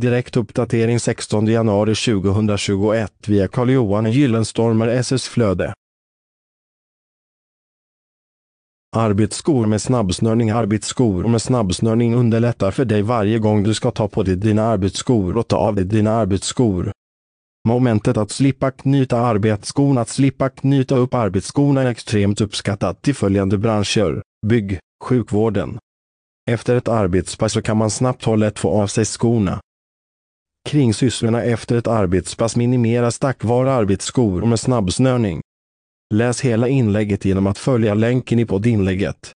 Direkt uppdatering 16 januari 2021 via Carl-Johan Gyllenstormer SS Flöde. Arbetsskor med snabbsnörning Arbetsskor med snabbsnörning underlättar för dig varje gång du ska ta på dig dina arbetsskor och ta av dig dina arbetsskor. Momentet att slippa knyta arbetsskorna Att slippa knyta upp arbetsskorna är extremt uppskattat i följande branscher, bygg, sjukvården. Efter ett arbetspass så kan man snabbt och lätt få av sig skorna. Kringsysslorna efter ett arbetspass minimeras tack vare arbetsskor med snabbsnörning. Läs hela inlägget genom att följa länken i poddinlägget.